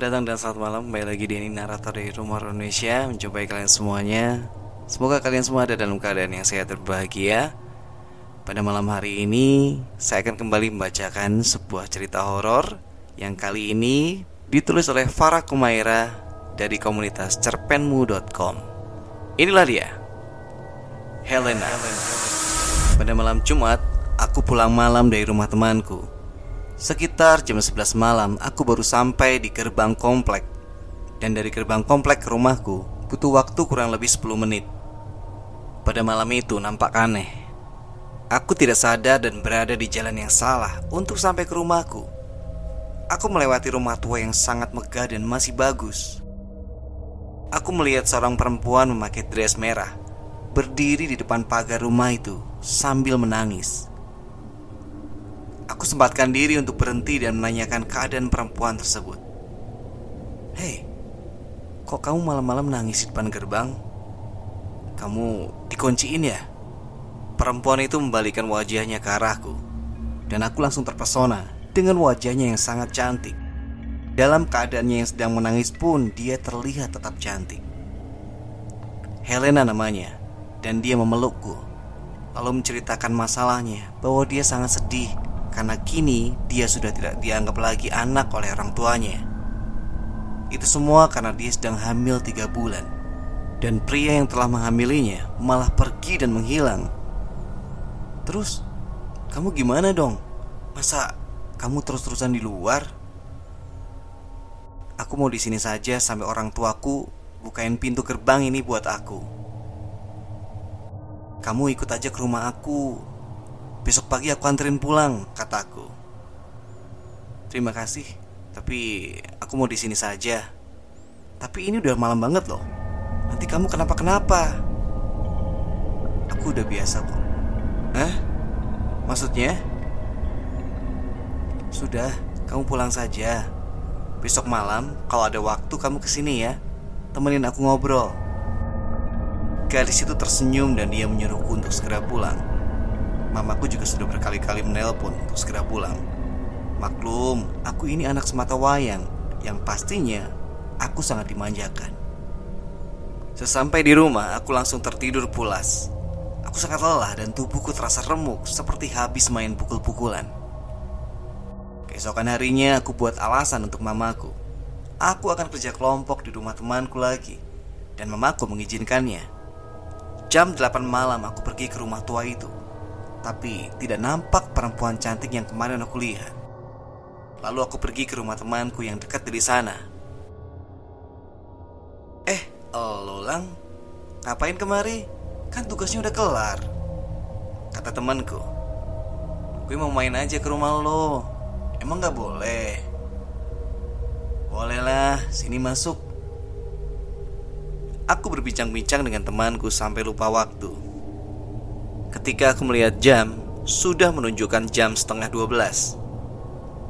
Selamat datang dan selamat malam. Kembali lagi di ini narator dari Rumah Indonesia. Mencobai kalian semuanya. Semoga kalian semua ada dalam keadaan yang sehat dan bahagia Pada malam hari ini Saya akan kembali membacakan sebuah cerita horor Yang kali ini ditulis oleh Farah Kumaira Dari komunitas cerpenmu.com Inilah dia Helena. Pada malam Jumat Aku pulang malam dari rumah temanku Sekitar jam 11 malam aku baru sampai di gerbang komplek. Dan dari gerbang komplek ke rumahku butuh waktu kurang lebih 10 menit. Pada malam itu nampak aneh. Aku tidak sadar dan berada di jalan yang salah untuk sampai ke rumahku. Aku melewati rumah tua yang sangat megah dan masih bagus. Aku melihat seorang perempuan memakai dress merah Berdiri di depan pagar rumah itu sambil menangis Aku sempatkan diri untuk berhenti dan menanyakan keadaan perempuan tersebut. Hei, kok kamu malam-malam nangis di depan gerbang? Kamu dikunciin ya? Perempuan itu membalikan wajahnya ke arahku, dan aku langsung terpesona dengan wajahnya yang sangat cantik. Dalam keadaannya yang sedang menangis pun, dia terlihat tetap cantik. Helena namanya, dan dia memelukku, lalu menceritakan masalahnya bahwa dia sangat sedih karena kini dia sudah tidak dianggap lagi anak oleh orang tuanya. Itu semua karena dia sedang hamil tiga bulan dan pria yang telah menghamilinya malah pergi dan menghilang. Terus, kamu gimana dong? Masa kamu terus-terusan di luar? Aku mau di sini saja sampai orang tuaku bukain pintu gerbang ini buat aku. Kamu ikut aja ke rumah aku Besok pagi aku anterin pulang, kataku. Terima kasih, tapi aku mau di sini saja. Tapi ini udah malam banget loh. Nanti kamu kenapa-kenapa? Aku udah biasa kok. Hah? Maksudnya? Sudah, kamu pulang saja. Besok malam, kalau ada waktu kamu ke sini ya. Temenin aku ngobrol. Gadis itu tersenyum dan dia menyuruhku untuk segera pulang. Mamaku juga sudah berkali-kali menelpon untuk segera pulang. Maklum, aku ini anak semata wayang yang pastinya aku sangat dimanjakan. Sesampai di rumah, aku langsung tertidur pulas. Aku sangat lelah dan tubuhku terasa remuk seperti habis main pukul-pukulan. Keesokan harinya, aku buat alasan untuk mamaku. Aku akan kerja kelompok di rumah temanku lagi, dan mamaku mengizinkannya. Jam 8 malam aku pergi ke rumah tua itu tapi tidak nampak perempuan cantik yang kemarin aku lihat. Lalu aku pergi ke rumah temanku yang dekat dari sana. Eh, lo lang, ngapain kemari? Kan tugasnya udah kelar. Kata temanku. Gue mau main aja ke rumah lo. Emang gak boleh? Boleh lah, sini masuk. Aku berbincang-bincang dengan temanku sampai lupa waktu. Ketika aku melihat jam, sudah menunjukkan jam setengah 12.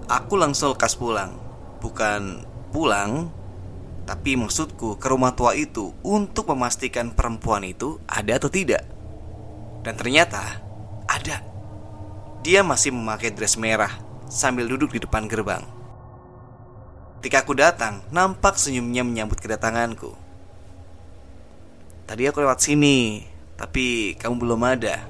Aku langsung lekas pulang. Bukan pulang, tapi maksudku ke rumah tua itu untuk memastikan perempuan itu ada atau tidak. Dan ternyata ada. Dia masih memakai dress merah sambil duduk di depan gerbang. Ketika aku datang, nampak senyumnya menyambut kedatanganku. Tadi aku lewat sini, tapi kamu belum ada.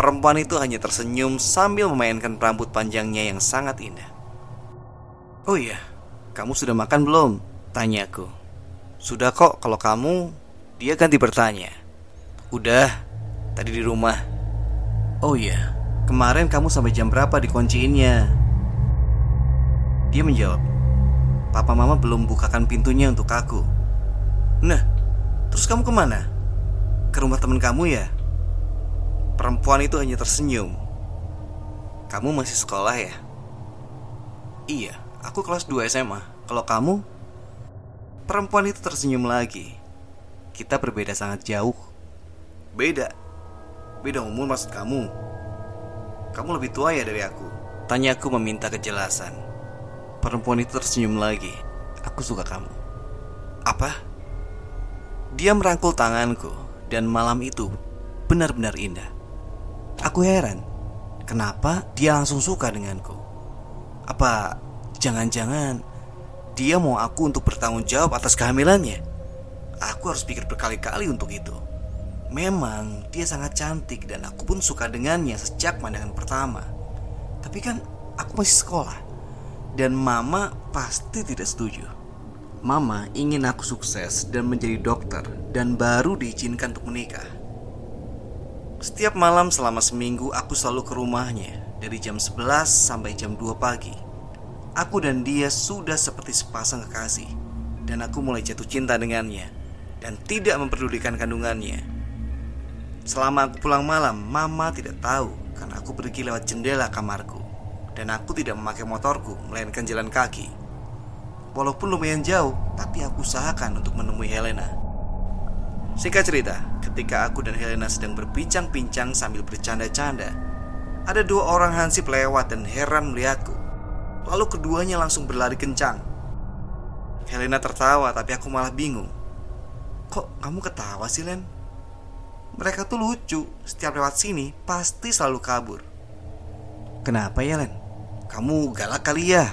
Perempuan itu hanya tersenyum sambil memainkan rambut panjangnya yang sangat indah. Oh iya, kamu sudah makan belum? Tanyaku. Sudah kok, kalau kamu, dia ganti bertanya. Udah, tadi di rumah. Oh iya, kemarin kamu sampai jam berapa dikunciinnya? Dia menjawab, Papa Mama belum bukakan pintunya untuk aku. Nah, terus kamu ke mana? Ke rumah teman kamu ya? Perempuan itu hanya tersenyum. Kamu masih sekolah ya? Iya, aku kelas 2 SMA. Kalau kamu? Perempuan itu tersenyum lagi. Kita berbeda sangat jauh. Beda. Beda umur maksud kamu. Kamu lebih tua ya dari aku. Tanyaku meminta kejelasan. Perempuan itu tersenyum lagi. Aku suka kamu. Apa? Dia merangkul tanganku dan malam itu benar-benar indah. Aku heran, kenapa dia langsung suka denganku? Apa jangan-jangan dia mau aku untuk bertanggung jawab atas kehamilannya. Aku harus pikir berkali-kali untuk itu. Memang dia sangat cantik dan aku pun suka dengannya sejak pandangan pertama. Tapi kan aku masih sekolah dan mama pasti tidak setuju. Mama ingin aku sukses dan menjadi dokter dan baru diizinkan untuk menikah. Setiap malam selama seminggu aku selalu ke rumahnya dari jam 11 sampai jam 2 pagi. Aku dan dia sudah seperti sepasang kekasih dan aku mulai jatuh cinta dengannya dan tidak memperdulikan kandungannya. Selama aku pulang malam, mama tidak tahu karena aku pergi lewat jendela kamarku dan aku tidak memakai motorku melainkan jalan kaki. Walaupun lumayan jauh, tapi aku usahakan untuk menemui Helena. Singkat cerita, ketika aku dan Helena sedang berbincang-bincang sambil bercanda-canda, ada dua orang hansip lewat dan heran melihatku. Lalu keduanya langsung berlari kencang. Helena tertawa, tapi aku malah bingung. Kok kamu ketawa sih, Len? Mereka tuh lucu, setiap lewat sini pasti selalu kabur. Kenapa ya, Len? Kamu galak kali ya?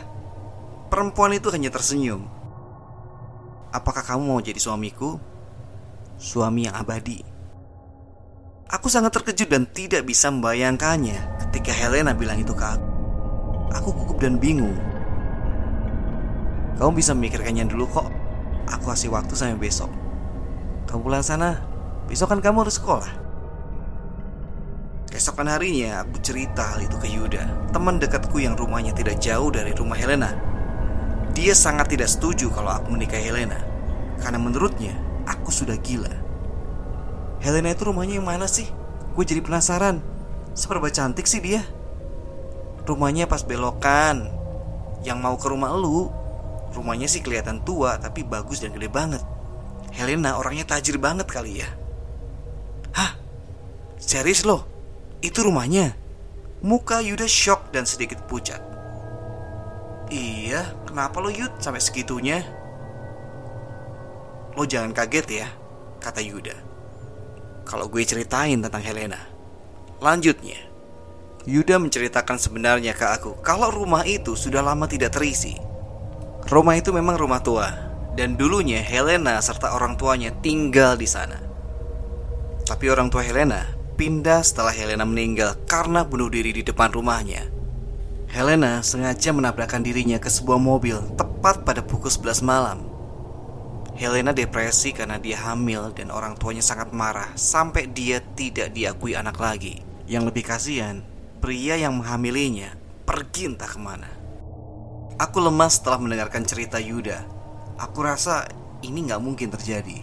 Perempuan itu hanya tersenyum. Apakah kamu mau jadi suamiku? Suami yang abadi. Aku sangat terkejut dan tidak bisa membayangkannya ketika Helena bilang itu ke aku. Aku gugup dan bingung. Kamu bisa memikirkannya dulu kok. Aku kasih waktu sampai besok. Kamu pulang sana Besok kan kamu harus sekolah Keesokan harinya aku cerita hal itu ke Yuda Teman dekatku yang rumahnya tidak jauh dari rumah Helena Dia sangat tidak setuju kalau aku menikahi Helena Karena menurutnya aku sudah gila Helena itu rumahnya yang mana sih? Gue jadi penasaran Seberapa cantik sih dia? Rumahnya pas belokan Yang mau ke rumah lu Rumahnya sih kelihatan tua Tapi bagus dan gede banget Helena orangnya tajir banget kali ya Hah? Serius loh? Itu rumahnya? Muka Yuda shock dan sedikit pucat Iya, kenapa lo Yud sampai segitunya? Lo jangan kaget ya, kata Yuda Kalau gue ceritain tentang Helena Lanjutnya Yuda menceritakan sebenarnya ke aku Kalau rumah itu sudah lama tidak terisi Rumah itu memang rumah tua dan dulunya Helena serta orang tuanya tinggal di sana. Tapi orang tua Helena pindah setelah Helena meninggal karena bunuh diri di depan rumahnya. Helena sengaja menabrakkan dirinya ke sebuah mobil tepat pada pukul 11 malam. Helena depresi karena dia hamil dan orang tuanya sangat marah sampai dia tidak diakui anak lagi. Yang lebih kasihan, pria yang menghamilinya pergi entah ke mana. Aku lemas setelah mendengarkan cerita Yuda Aku rasa ini nggak mungkin terjadi.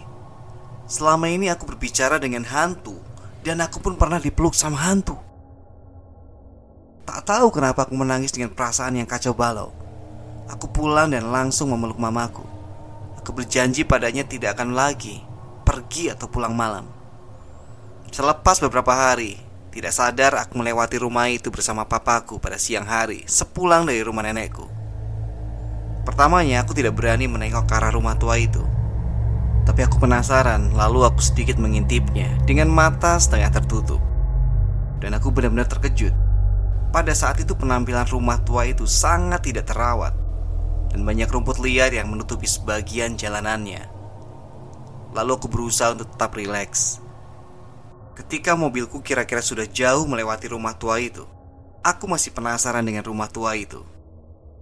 Selama ini aku berbicara dengan hantu dan aku pun pernah dipeluk sama hantu. Tak tahu kenapa aku menangis dengan perasaan yang kacau balau. Aku pulang dan langsung memeluk mamaku. Aku berjanji padanya tidak akan lagi pergi atau pulang malam. Selepas beberapa hari, tidak sadar aku melewati rumah itu bersama papaku pada siang hari sepulang dari rumah nenekku. Pertamanya aku tidak berani menengok ke arah rumah tua itu Tapi aku penasaran lalu aku sedikit mengintipnya dengan mata setengah tertutup Dan aku benar-benar terkejut Pada saat itu penampilan rumah tua itu sangat tidak terawat Dan banyak rumput liar yang menutupi sebagian jalanannya Lalu aku berusaha untuk tetap rileks Ketika mobilku kira-kira sudah jauh melewati rumah tua itu Aku masih penasaran dengan rumah tua itu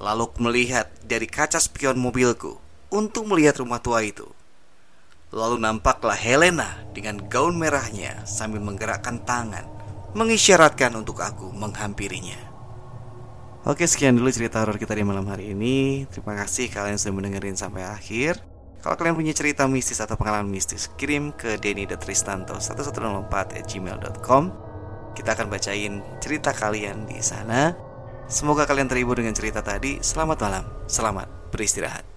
Lalu aku melihat dari kaca spion mobilku untuk melihat rumah tua itu. Lalu nampaklah Helena dengan gaun merahnya sambil menggerakkan tangan, mengisyaratkan untuk aku menghampirinya. Oke, sekian dulu cerita horor kita di malam hari ini. Terima kasih kalian sudah mendengarin sampai akhir. Kalau kalian punya cerita mistis atau pengalaman mistis, kirim ke denny.tristanto1104 gmail.com Kita akan bacain cerita kalian di sana. Semoga kalian terhibur dengan cerita tadi. Selamat malam, selamat beristirahat.